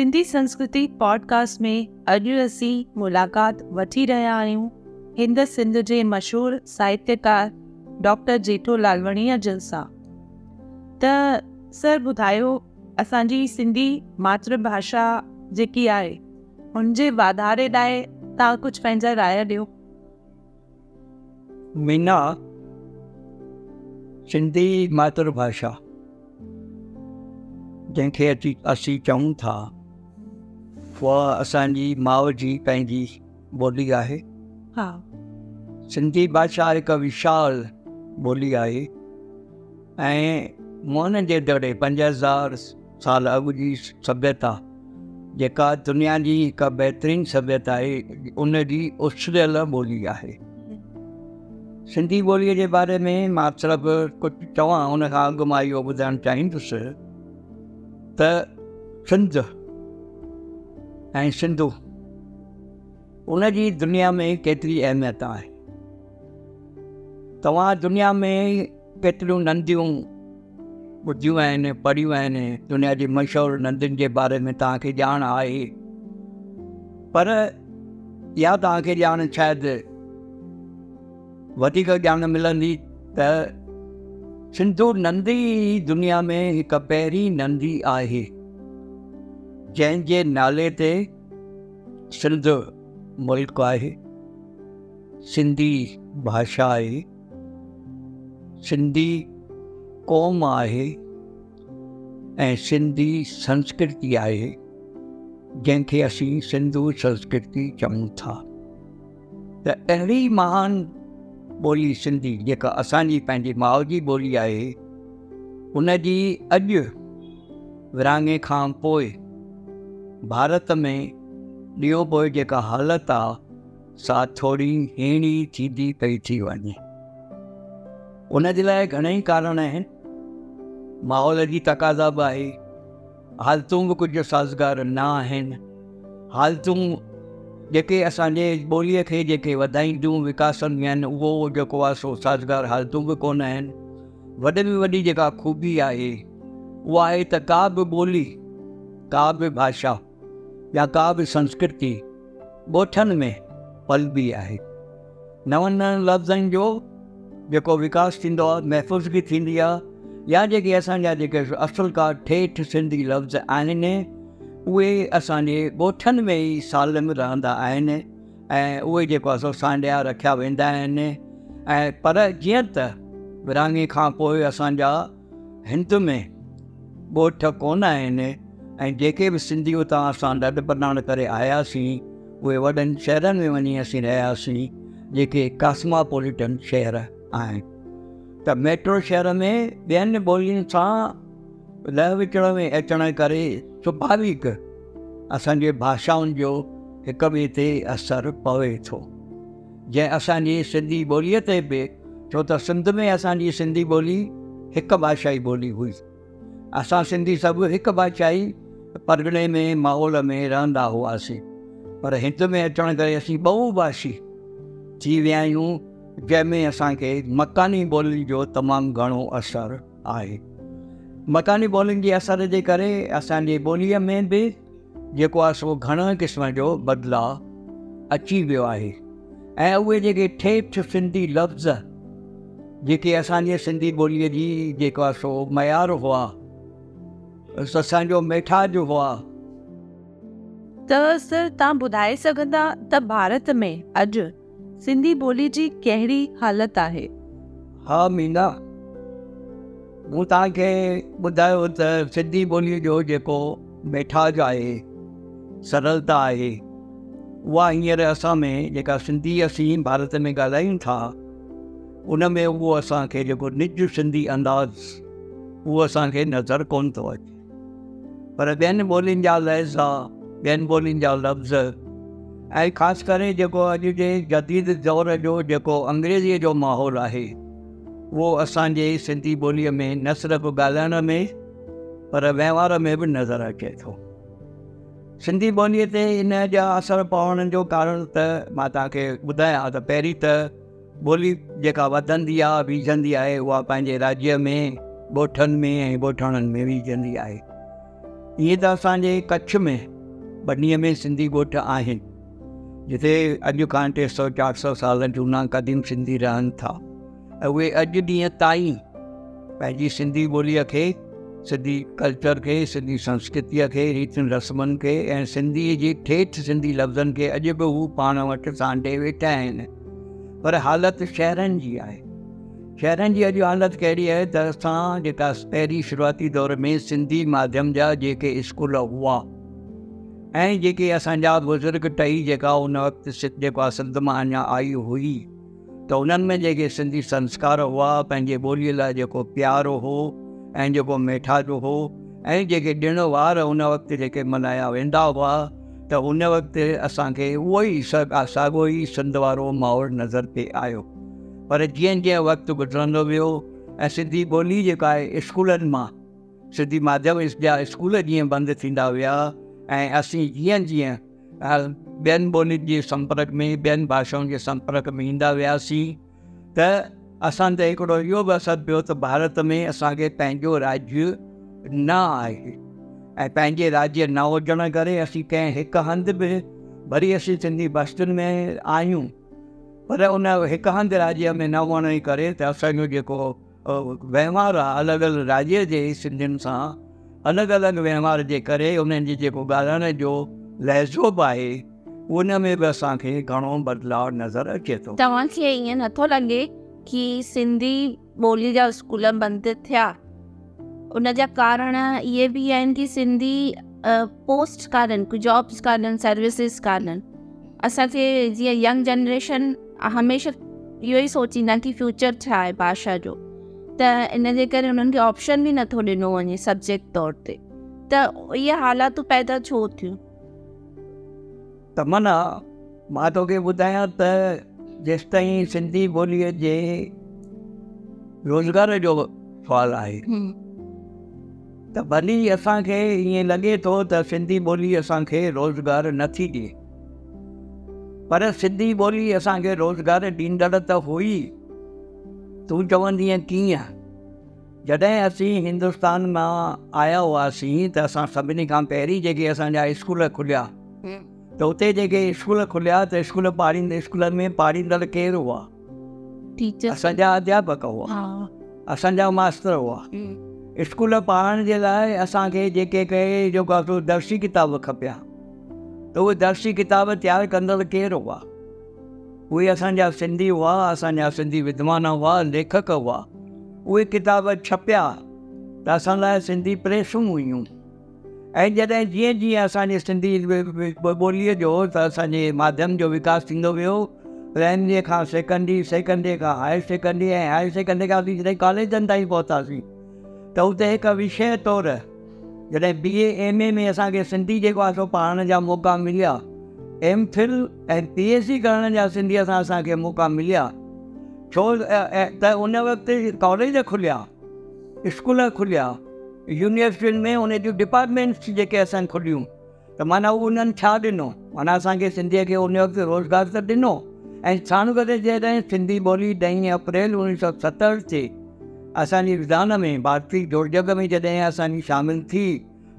सिंधी संस्कृति पॉडकास्ट में अॼु असीं मुलाक़ात वठी रहिया आहियूं हिंद सिंध जे मशहूरु साहित्यकार डॉक्टर जेठो लालवणीअ जलसा सां त सर ॿुधायो असांजी सिंधी मातृभाषा जेकी आहे हुन जे वाधारे लाइ तव्हां कुझु पंहिंजा राय ॾियो मीना सिंधी मातृभाषा जंहिंखे अची असीं चऊं था उहा असांजी माउ जी पंहिंजी ॿोली आहे हा सिंधी भाषा हिकु विशाल ॿोली आहे ऐं मोहन जे दड़े पंज हज़ार साल अॻु जी सभ्यता जेका दुनिया जी हिकु बहितरीनु सभ्यता आहे उन जी उछरियल ॿोली आहे सिंधी ॿोलीअ जे बारे में मां सिर्फ़ु कुझु चवां उन खां अॻु मां इहो ॿुधाइणु चाहींदुसि त सिंध ऐं सिंधु उन जी दुनिया में केतिरी अहमियत आहे तव्हां दुनिया में केतिरियूं नंदियूं ॿुधियूं आहिनि पढ़ियूं आहिनि दुनिया जी मशहूरु नंदियुनि जे बारे में तव्हांखे ॼाण आहे पर इहा तव्हांखे ॼाण शायदि वधीक ॼाण मिलंदी त सिंधु नंदी दुनिया में हिकु पहिरीं नंदी आहे जंहिं नाले ते सिंध मुल्क आहे सिंधी भाषा आहे सिंधी क़ौम आहे ऐं सिंधी संस्कृति आहे जंहिंखे असीं सिंधू संस्कृति चऊं था त अहिड़ी महान ॿोली सिंधी जेका असांजी पंहिंजी माउ जी ॿोली आहे उन जी अॼु विरहाङे खां पोइ भारत में ॾींहों पोइ जी हालत आ सा थोड़ी हीणी थी पी थी वञे उन जे कारण आहिनि माहौल की तक़ाज़ा बि आहे हालतूं बि कुझु साज़गार न आहिनि हालतूं जेके असांजे ॿोलीअ खे जेके वधाईंदियूं विकासंदियूं आहिनि उहो जेको सो साज़गार हालतू भी को वे में वही जेका खूबी है उहा है त का भी बोली का भी भाषा या काव्य संस्कृति गोठन में पलबी आहे नवनि नवनि लफ़्ज़नि जो जेको विकास थींदो आहे महफ़ूज़गी थींदी आहे या जेके असांजा जेके असुल का ठेठ सिंधी लफ़्ज़ आहिनि उहे असांजे ॻोठनि में ई सालम रहंदा आहिनि ऐं उहे जेको आहे सांडिया रखिया वेंदा आहिनि ऐं पर जीअं त विरहाङे खां पोइ असांजा हिंद में ॻोठ कोन आहिनि ऐं जेके बि सिंधी उतां असां नड बनाण करे आयासीं उहे वॾनि शहरनि में वञी असीं रहियासीं जेके कास्मापोलिटन शहर आहिनि त मेट्रो शहर में ॿियनि ॿोलियुनि सां लह विचण में अचण करे स्वाभाविक असांजे भाषाउनि जो हिक ॿिए ते असरु पवे थो जंहिं असांजी सिंधी ॿोलीअ ते बि छो त सिंध में असांजी सिंधी ॿोली हिकु भाषाई ॿोली हुई असां सिंधी सभु हिकु भाषाई परिणे में माहौल में रहंदा हुआसीं पर हिंद में अचण करे असीं बहुभाषी थी विया आहियूं जंहिंमें असांखे मकानी ॿोली जो तमामु घणो असरु आहे मकानी ॿोलियुनि जे असर जे करे असांजे ॿोलीअ में बि जेको आहे सो घणे क़िस्म जो बदिलाउ अची वियो आहे ऐं उहे जेके ठेठ सिंधी लफ़्ज़ जेके असांजे सिंधी ॿोलीअ जी जेको आहे सो मयारु हुआ असांजो मिठाज हुआ त सर तव्हां ॿुधाए सघंदा त भारत में अॼु सिंधी ॿोली जी कहिड़ी हालत आहे हा मीना मूं तव्हांखे ॿुधायो त सिंधी ॿोलीअ जो जेको मिठाज आहे सरलता आहे उहा हींअर असां में जेका सिंधी असीं भारत में ॻाल्हायूं था उन में उहो असांखे जेको निज सिंधी अंदाज़ उहो असांखे नज़र कोन थो अचे पर ॿियनि ॿोलियुनि जा लहज़ा ॿियनि ॿोलियुनि जा लफ़्ज़ ऐं ख़ासि करे जेको अॼु जे जदीद दौर जो जेको अंग्रेजीअ जो माहौल आहे उहो असांजे सिंधी ॿोलीअ में न सिर्फ़ु ॻाल्हाइण में पर वहिंवार में बि नज़र अचे थो सिंधी ॿोलीअ ते इन जा असर पवण जो कारण त मां तव्हांखे ॿुधायां त पहिरीं त ॿोली जेका वधंदी आहे वीझंदी आहे उहा पंहिंजे राज्य में ॻोठनि में ऐं ॻोठाणनि में वीझंदी आहे ईअं त असांजे कच्छ में बनीअ में सिंधी ॻोठ आहिनि जिते अॼु खां टे सौ चारि सौ साल जूना क़दीम सिंधी रहनि था ऐं उहे अॼु ॾींहं ताईं पंहिंजी सिंधी ॿोलीअ खे सिंधी कल्चर खे सिंधी संस्कृतीअ खे रीतियुनि रस्मनि खे ऐं सिंधीअ जी ठेठ सिंधी लफ़्ज़नि खे अॼु बि हू पाण वटि सांढे वेठा आहिनि पर हालति शहरनि जी आहे शहरनि जी अॼु हालति कहिड़ी आहे त असां जेका पहिरीं शुरूआती दौर में सिंधी माध्यम जा जेके स्कूल हुआ ऐं जेके असांजा बुज़ुर्ग टई जेका उन वक़्तु जेको आहे सिंध मां अञा आई हुई त उन्हनि में जेके सिंधी संस्कार हुआ पंहिंजे ॿोलीअ लाइ जेको प्यारु हो ऐं जेको मेठाजो हो ऐं जेके ॾिण वार उन वक़्तु जेके मल्हाया वेंदा हुआ त उन वक़्तु असांखे उहो ई सॻा साॻियो ई सिंध वारो माहौल नज़र ते आयो पर जीअं जीअं वक़्तु गुज़रंदो वियो ऐं सिंधी ॿोली जेका आहे स्कूलनि मां सिंधी माध्यम जा स्कूल जीअं बंदि थींदा विया ऐं असीं जीअं जीअं ॿियनि ॿोलियुनि जे संपर्क में ॿियनि भाषाउनि जे संपर्क में ईंदा वियासीं त असां ते हिकिड़ो इहो बि असरु पियो त भारत में असांखे पंहिंजो राज्य न आहे ऐं पंहिंजे राज्य न हुजण करे असीं कंहिं हिकु हंधि बि वरी असीं सिंधी बस्तियुनि में आहियूं पर उन हिकु हंधि राज्य में न वण जे करे त असांजो जेको वहिंवार आहे अलॻि अलॻि राज्य जे सिंधियुनि सां अलॻि अलॻि वहिंवार जे करे उन्हनि जी जेको ॻाल्हाइण जो लहजो बि आहे उन में बि असांखे घणो बदिलाउ नज़र अचे थो तव्हांखे ईअं नथो लॻे की सिंधी ॿोली जा स्कूल बंदि थिया उन जा कारण इहे बि आहिनि की सिंधी पोस्ट कोन्हनि जॉब्स कोन्हनि सर्विसिस कोन्हनि असांखे जीअं यंग जनरेशन हमेशह इहो ई सोचींदा की फ्यूचर छा आहे भाषा जो त इन जे करे उन्हनि खे ऑप्शन बि नथो ॾिनो वञे सब्जेक्ट तौर ते त इहे हालातूं पैदा छो थियूं त मना मां तोखे ॿुधायां त जेसिताईं सिंधी ॿोलीअ जे रोज़गार जो फॉल आहे त भली असांखे ईअं लॻे थो त सिंधी ॿोली असांखे रोज़गार नथी ॾिए पर सिंधी ॿोली असांखे रोज़गार ॾींदड़ त हुई तूं चवंदीअ कीअं जॾहिं असीं हिंदुस्तान मां आया हुआसीं त असां सभिनी खां पहिरीं जेके असांजा स्कूल खुलिया त उते जेके स्कूल खुलिया त स्कूल पाड़ींदड़ स्कूलनि में पाड़ींदड़ केरु हुआ असांजा अध्यापक हुआ असांजा मास्तर हुआ स्कूल पढ़ण जे लाइ असांखे जेके के जेको दर्शी किताब खपिया तो उहे दर्शी किताब तैयार कदड़ केरु हुआ उहे असांजा सिंधी हुआ असांजा सिंधी विद्वान हुआ लेखक हुआ उहे किताब छपिया त असां लाइ सिंधी प्रेसू हुयूं ऐं जॾहिं जीअं जीअं असांजे सिंधी ॿोलीअ जो त असांजे माध्यम जो विकास वो वियो का खां सेकेंडरी का खां हायर सेकेंडरी ऐं हायर सेकेंडरी खां असीं जॾहिं कॉलेजनि ताईं पहुतासीं त हुते हिकु विषय तौरु जॾहिं बी ए एम ए में असांखे सिंधी जेको आहे सो पढ़ण जा मौक़ा मिलिया एम फिल ऐं पी एस सी करण जा सिंधीअ सां असांखे मौक़ा मिलिया छो त उन वक़्तु कॉलेज खुलिया स्कूल खुलिया यूनिवर्सिटियुनि में उन जूं डिपार्टमेंट्स जेके असां खुलियूं त माना उन्हनि छा ॾिनो माना असांखे सिंधीअ खे उन वक़्तु रोज़गार त ॾिनो ऐं साण गॾु जॾहिं सिंधी ॿोली ॾहीं अप्रैल उणिवीह सौ सतहठि थी असांजे विधान में भारतीय जोड़ज में जॾहिं असांजी शामिलु थी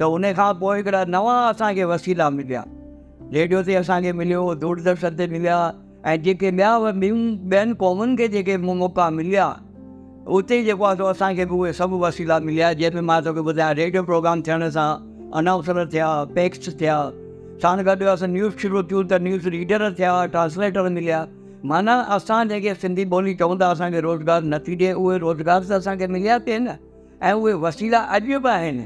त उन खां पोइ हिकिड़ा नवां असांखे वसीला मिलिया रेडियो ते असांखे मिलियो दूरदर्शन ते मिलिया ऐं जेके ॿिया ॿियुनि ॿियनि क़ौमुनि खे जेके मौक़ा मिलिया उते जेको आहे सो असांखे बि उहे सभु वसीला मिलिया जंहिंमें मां तोखे ॿुधायां रेडियो प्रोग्राम थियण सां अनाउंसर थिया पैक्स्ट थिया साण गॾु असां न्यूज़ शुरू थियूं त न्यूज़ रीडर थिया ट्रांसलेटर मिलिया माना असां जेके सिंधी ॿोली चवंदा असांखे रोज़गार नथी ॾिए उहे रोज़गार त असांखे मिलिया थिए न ऐं उहे वसीला अॼु बि आहिनि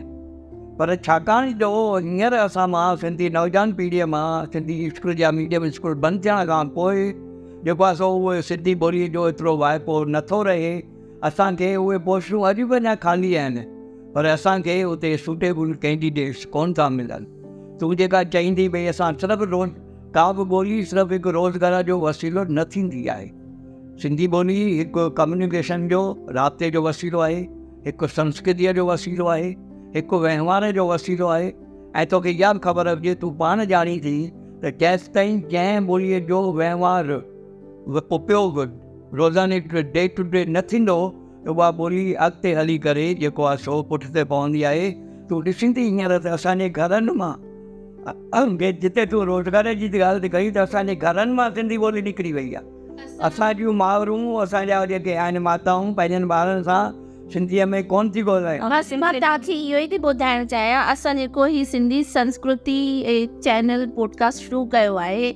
पर छाकाणि जो हींअर असां मां सिंधी नौजवान पीढ़ीअ मां सिंधी स्कूल जा मीडियम स्कूल बंदि थियण खां पोइ जेको आहे सो उहे सिंधी ॿोलीअ जो एतिरो वाइपो नथो रहे असांखे उहे पोस्टूं अॼु बि अञा खाली आहिनि पर असांखे उते सुटेबल कैंडिडेट्स कोन था मिलनि तूं जेका चईंदी भई असां सिर्फ़ु रोज़ का बि ॿोली सिर्फ़ु हिकु रोज़गार जो वसीलो न थींदी आहे सिंधी ॿोली हिकु कम्युनिकेशन जो राब्ते जो वसीलो आहे हिकु संस्कृतीअ जो वसीलो आहे हिकु वहिंवार जो वसीलो आहे ऐं तोखे इहा बि ख़बर हुजे तूं पाण ॼाणी थी त जेसि ताईं जंहिं ॿोलीअ जो वहिंवार उपयोग रोज़ाने डे टू डे न थींदो त उहा ॿोली अॻिते हली करे जेको आहे सो पुठिते पवंदी आहे तूं ॾिसंदी हींअर त असांजे घरनि मां पंहिंजे मां तव्हांखे इहो ई थी ॿुधाइण चाहियां संस्कृति चैनल पॉडकास्ट शुरू कयो आहे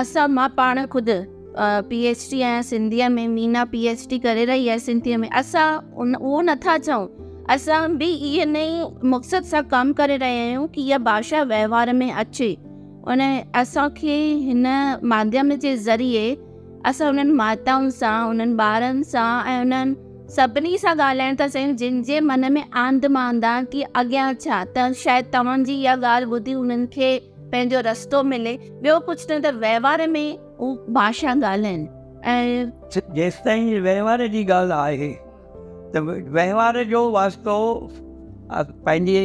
असां मां पाण ख़ुदि पीएची आहियां मीना पीएच डी करे रही आहे सिंधीअ में असां उहो नथा चऊं असां बि इन ई मक़सद सां कमु करे रहिया आहियूं की इहा भाषा व्यवहार में अचे उन असांखे हिन माध्यम जे ज़रिए असां उन्हनि माताउनि सां उन्हनि ॿारनि सां ऐं उन्हनि सभिनी सां ॻाल्हाइण था चाहियूं जंहिंजे मन में आंदम आंदा की अॻियां छा त शायदि तव्हांजी इहा ॻाल्हि ॿुधी खे पंहिंजो रस्तो मिले ॿियो कुझु न त व्यवहार में भाषा ॻाल्हाइनि ऐं जेसि ताईं जी त वहिंवार जो वास्तो पंहिंजे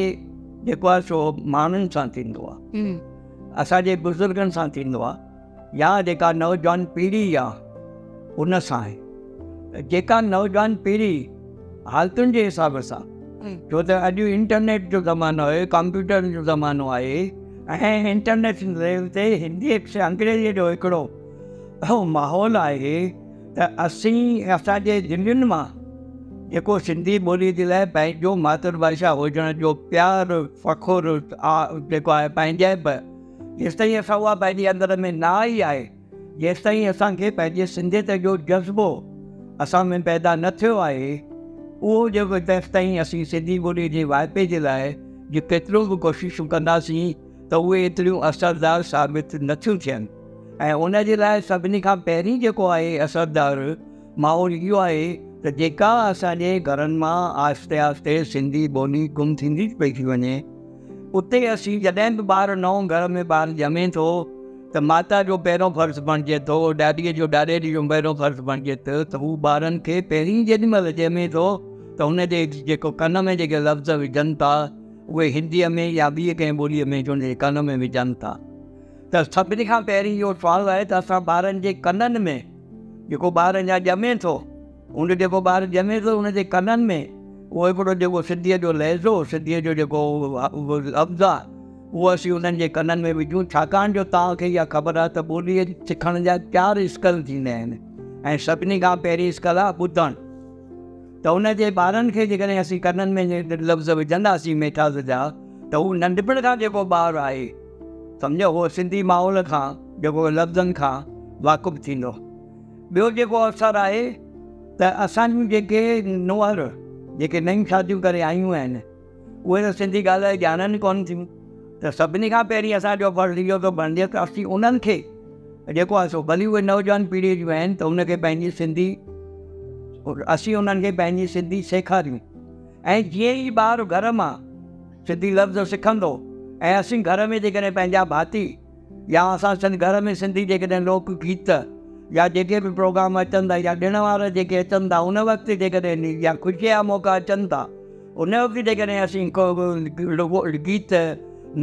जेको आहे सो माण्हुनि सां थींदो आहे असांजे बुज़ुर्गनि सां थींदो आहे या जेका नौजवान पीढ़ी आहे हुन सां आहे जेका नौजवान पीढ़ी हालतुनि जे हिसाब सां छो त अॼु इंटरनेट जो ज़मानो आहे कंप्यूटर जो ज़मानो आहे ऐं इंटरनेट लेवल ते हिंदी सां अंग्रेजीअ जो हिकिड़ो माहौल आहे त असीं असांजे दिल्लियुनि मां जेको सिंधी ॿोली जे लाइ पंहिंजो मातृभाषा हुजण जो प्यारु फ़खुरु आहे जेको आहे पंहिंजे बि जेसिताईं असां उहा पंहिंजे अंदर में न आई आहे जेंसि ताईं असांखे पंहिंजे सिंधियत जो जज़्बो असां में पैदा न थियो आहे उहो जेको तेसिताईं असीं सिंधी ॿोलीअ जे वाइपे जे लाइ जे केतिरो बि कोशिशूं कंदासीं त उहे एतिरियूं असरदार साबित नथियूं थियनि ऐं उन जे लाइ सभिनी खां पहिरीं जेको आहे असरदार माहौल इहो आहे त जेका असांजे घरनि मां आहिस्ते आहिस्ते सिंधी ॿोली गुम थींदी पई थी वञे उते असीं जॾहिं बि ॿार नओं घर में ॿारु ॼमे थो त माता जो पहिरों फर्ज़ु बणिजे थो ॾैडीअ जो ॾाॾे जो पहिरियों फर्ज़ु बणिजे थो त हू ॿारनि खे पहिरीं जेॾीमहिल ॼमे थो त हुनजे जेको में जेके लफ़्ज़ विझनि था उहे हिंदीअ में या ॿी कंहिं ॿोलीअ में जो कन में विझनि था त सभिनी खां पहिरीं इहो सुवालु आहे त असां ॿारनि जे कननि में जेको ॿार ॼमे थो हुन जेको ॿार ॼमे थो हुनजे कननि में उहो हिकिड़ो जेको सिंधीअ जो लहज़ो सिंधीअ जो जेको लफ़्ज़ु आहे उहो असीं उन्हनि जे कननि में विझूं छाकाणि जो तव्हांखे इहा ख़बर आहे त ॿोलीअ सिखण जा चारि स्कल थींदा आहिनि ऐं सभिनी खां पहिरीं स्कल आहे ॿुधणु त हुनजे ॿारनि खे जेकॾहिं असीं कननि में लफ़्ज़ विझंदासीं मेठास जा त हू नंढपण खां जेको ॿारु आहे सम्झो उहो सिंधी माहौल खां जेको लफ़्ज़नि खां वाक़ुफ़ु थींदो ॿियो जेको अवसरु आहे त असांजूं जेके नुंहरूं जेके नयूं शादियूं करे आयूं आहिनि उहे त सिंधी ॻाल्हाइ ॼाणनि कोन थियूं त सभिनी खां पहिरीं असांजो फ़र्ज़ु इहो थो बणिजे त असीं उन्हनि खे जेको आहे सो भली उहे नौजवान पीढ़ीअ जूं आहिनि त उनखे पंहिंजी सिंधी असीं उन्हनि खे पंहिंजी सिंधी सेखारियूं ऐं जीअं ई ॿारु घर मां सिंधी लफ़्ज़ सिखंदो ऐं असीं घर में जेकॾहिं पंहिंजा भाती या असां सिंध घर में सिंधी जेकॾहिं लोक गीत या जेके बि प्रोग्राम अचनि था या ॾिण वार जेके अचनि था उन वक़्तु जेकॾहिं या ख़ुशीअ जा मौक़ा अचनि था उन वक़्तु जेकॾहिं असीं को गीत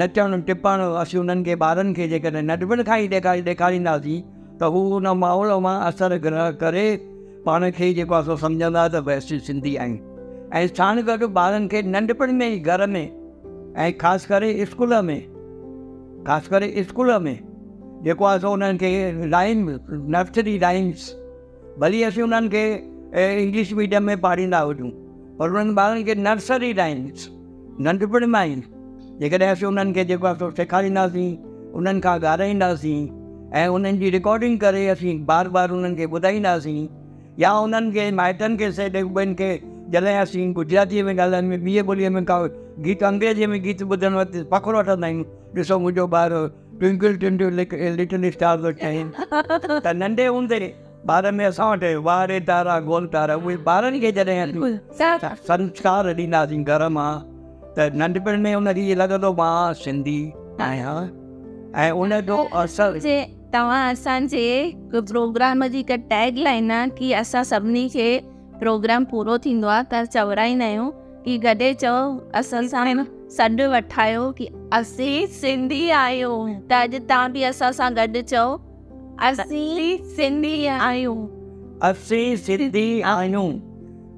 नचणु टिपणु असीं उन्हनि खे ॿारनि खे जेकॾहिं नंढपण खां ई ॾेखारे ॾेखारींदासीं त हू उन माहौल मां असरु ग्रह करे पाण खे ई जेको आहे सो सम्झंदा त भई असीं सिंधी आहियूं ऐं साण गॾु ॿारनि खे नंढपण में ई घर में ऐं ख़ासि करे इस्कूल में ख़ासि करे इस्कूल में जेको आहे सो उन्हनि खे लाइन नर्सरी लाइन्स भली असीं उन्हनि खे इंग्लिश मीडियम में पाढ़ींदा हुजूं पर उन्हनि ॿारनि खे नर्सरी लाइन्स नंढपण में ई जेकॾहिं असीं उन्हनि खे जेको आहे सो सेखारींदासीं उन्हनि खां ॻाल्हाईंदासीं ऐं उन्हनि जी रिकॉर्डिंग करे असीं बार बार उन्हनि खे ॿुधाईंदासीं या उन्हनि खे माइटनि खे सेठ खे जॾहिं असीं गुजरातीअ में ॻाल्हाइण में ॿीअ ॿोलीअ में का गीत अंग्रेजीअ में गीत ॿुधण वक़्तु फ़खुरु वठंदा आहियूं ॾिसो मुंहिंजो ॿारु بنگل ڈنڈو like a little stars of time تے نندے اندر بعد میں اسا وٹے باہر تارا گول تارا وے بارن کے جڑے سان سنسکارڑی نا سین گرمہ تے نندپن میں انڑی لدا لو ما سندھی آہا اے انڑو اصل تے تا سانجے کو پروگرام دی ک ٹیگ لائنا کہ ایسا سبنی کے پروگرام پورا تھیندوا تر چورائی ناہو کہ گڈے چو اصل आहियूं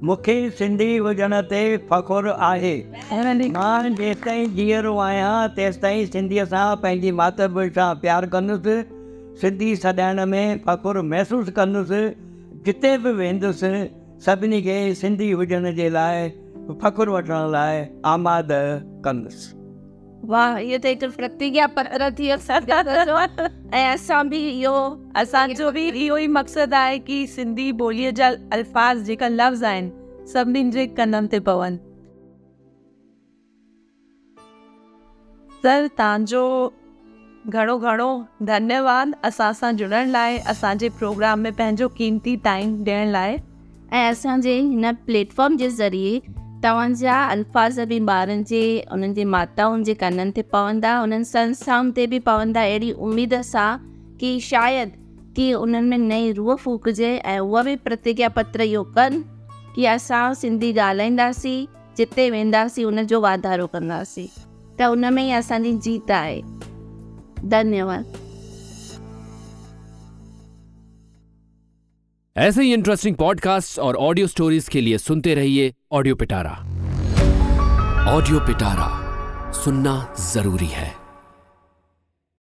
मूंखे सिंधी हुजण ते फ़खुरु आहे मां जेसिताईं जीअरो आहियां तेसिताईं सिंधीअ सां पंहिंजी मातृभूषा प्यारु कंदुसि सिंधी सॼाइण में फ़खुरु महसूसु कंदुसि जिते बि वेंदुसि सभिनी खे सिंधी हुजण जे लाइ फ़खुरु वठण लाइ आमाद कंदुसि وا هي تے درتقیا 15 17 سات جو ایسا بھی یو اسان جو ویڈیو ای مقصد ہے کہ سنڌي بولی جا الفاظ جيڪا لفظ آهن سب ننجي کندن تے پون سر تان جو گھڙو گھڙو ڌنياءاد اسا سان جڙڻ لاءِ اسان جي پروگرام ۾ پنهنجو قيمتي ٽائم ڏيڻ لاءِ اسان جي هن پليٽ तव्हांजा अल्फाज़ भी बार जे उन्हनि जे माताउनि जे कननि पवंदा उन संस्थाओं से भी पवंदा अड़ी उम्मीद सां कि शायद कि उन्होंने नई रूह फूकजे ऐं उहा बि प्रतिज्ञा पत्र यो कन कि असां सिंधी ॻाल्हाईंदासीं जिते वेंदासीं उन वाधारो कंदासीं त उन में ई जीत है धन्यवाद ऐसे ही इंटरेस्टिंग पॉडकास्ट और ऑडियो स्टोरीज के लिए सुनते रहिए ऑडियो पिटारा ऑडियो पिटारा सुनना जरूरी है